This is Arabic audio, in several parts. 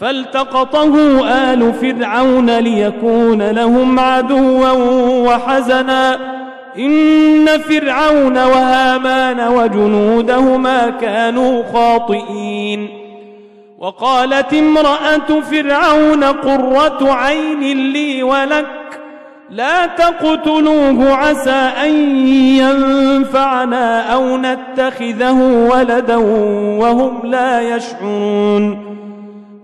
فالتقطه آل فرعون ليكون لهم عدوا وحزنا. إن فرعون وهامان وجنودهما كانوا خاطئين. وقالت امرأة فرعون قرة عين لي ولك لا تقتلوه عسى أن ينفعنا أو نتخذه ولدا وهم لا يشعرون.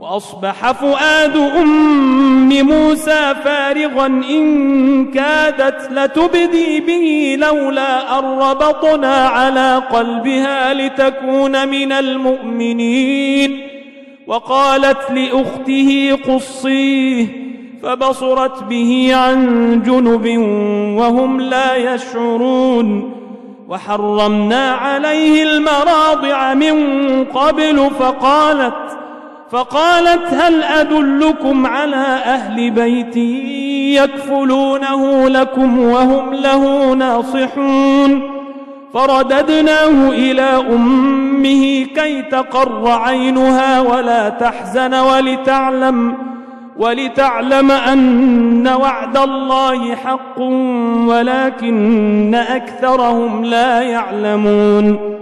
وأصبح فؤاد أم موسى فارغا إن كادت لتبدي به لولا أن ربطنا على قلبها لتكون من المؤمنين. وقالت لأخته قصيه فبصرت به عن جنب وهم لا يشعرون. وحرمنا عليه المراضع من قبل فقالت فقالت هل أدلكم على أهل بيت يكفلونه لكم وهم له ناصحون؟ فرددناه إلى أمه كي تقر عينها ولا تحزن ولتعلم ولتعلم أن وعد الله حق ولكن أكثرهم لا يعلمون.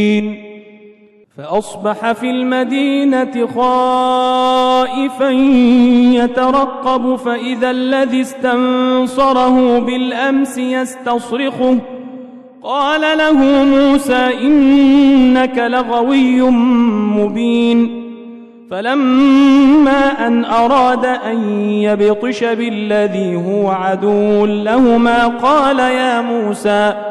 فأصبح في المدينة خائفا يترقب فإذا الذي استنصره بالأمس يستصرخه. قال له موسى إنك لغوي مبين. فلما أن أراد أن يبطش بالذي هو عدو لهما قال يا موسى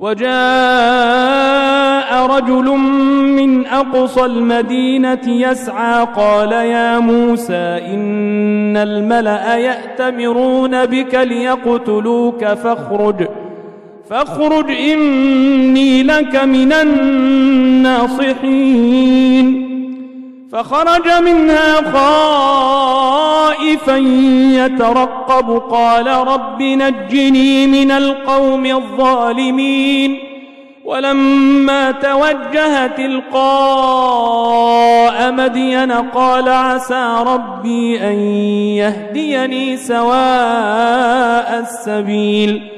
وجاء رجل من أقصى المدينة يسعى قال يا موسى إن الملأ يأتمرون بك ليقتلوك فاخرج فاخرج إني لك من الناصحين. فخرج منها خائفا يترقب. قال رب نجني من القوم الظالمين. ولما توجه تلقاء مدين قال عسى ربي أن يهديني سواء السبيل.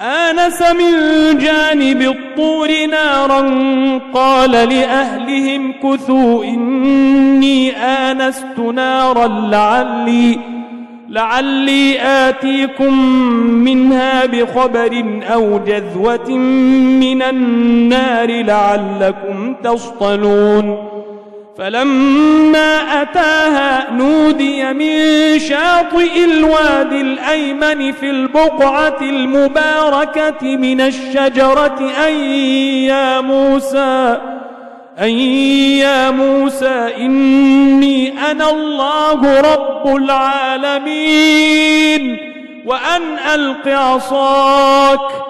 آنس من جانب الطور نارا قال لأهلهم كثوا إني آنست نارا لعلي لعلي آتيكم منها بخبر أو جذوة من النار لعلكم تصطلون فلما أتاها نودي من شاطئ الوادي الأيمن في البقعة المباركة من الشجرة أن يا موسى أن يا موسى إني أنا الله رب العالمين وأن ألق عصاك.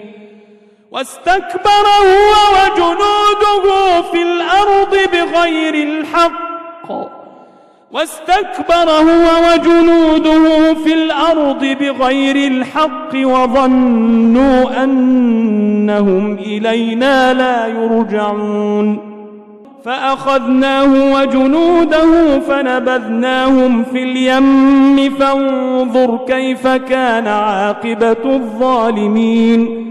واستكبر هو وجنوده في الأرض بغير الحق. واستكبر هو وجنوده في الأرض بغير الحق وظنوا أنهم إلينا لا يرجعون. فأخذناه وجنوده فنبذناهم في اليم. فانظر كيف كان عاقبة الظالمين.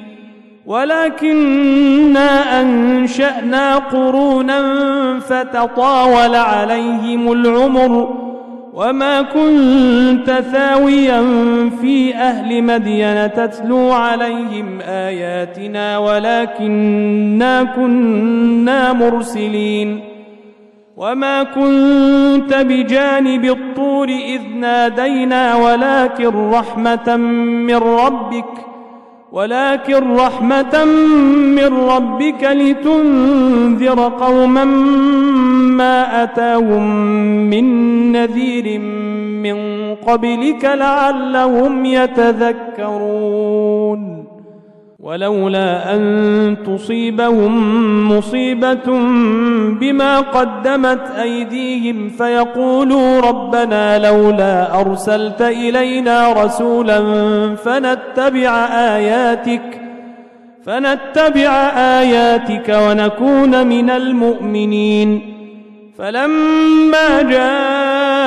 ولكنا أنشأنا قرونا فتطاول عليهم العمر وما كنت ثاويا في أهل مدين تتلو عليهم آياتنا ولكنا كنا مرسلين وما كنت بجانب الطور إذ نادينا ولكن رحمة من ربك ۖ ولكن رحمة من ربك لتنذر قوما ما أتاهم من نذير من قبلك لعلهم يتذكرون. ولولا أن تصيبهم مصيبة بما قدمت أيديهم فيقولوا ربنا لولا أرسلت إلينا رسولا فنتبع آياتك فنتبع آياتك ونكون من المؤمنين فلما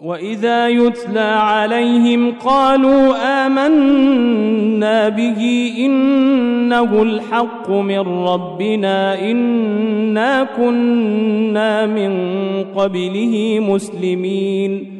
وإذا يتلى عليهم قالوا آمنا به إنه الحق من ربنا إنا كنا من قبله مسلمين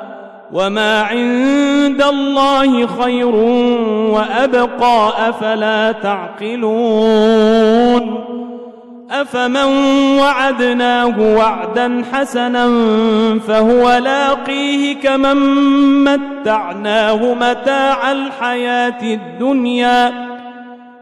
وما عند الله خير وابقى افلا تعقلون افمن وعدناه وعدا حسنا فهو لاقيه كمن متعناه متاع الحياة الدنيا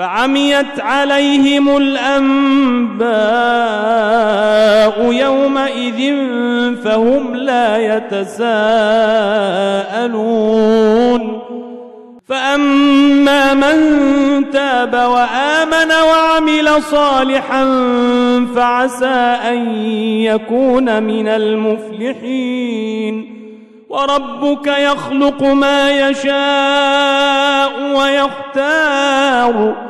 فعميت عليهم الأنباء يومئذ فهم لا يتساءلون. فأما من تاب وآمن وعمل صالحا فعسى أن يكون من المفلحين. وربك يخلق ما يشاء ويختار.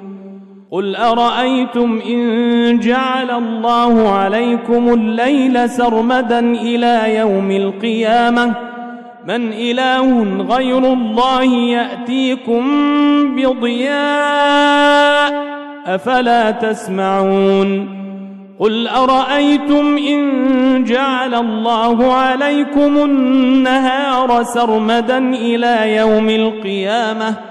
قل أرأيتم إن جعل الله عليكم الليل سرمدا إلى يوم القيامة من إله غير الله يأتيكم بضياء أفلا تسمعون قل أرأيتم إن جعل الله عليكم النهار سرمدا إلى يوم القيامة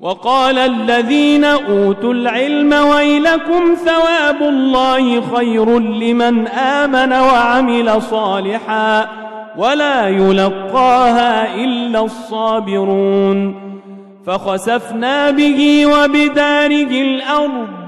وقال الذين أوتوا العلم ويلكم ثواب الله خير لمن آمن وعمل صالحا ولا يلقاها إلا الصابرون فخسفنا به وبداره الأرض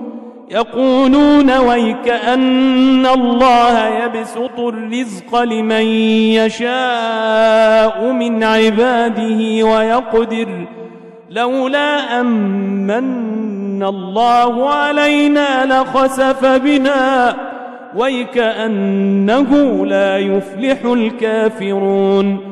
يقولون ويك أن الله يبسط الرزق لمن يشاء من عباده ويقدر لولا أمن الله علينا لخسف بنا ويكأنه لا يفلح الكافرون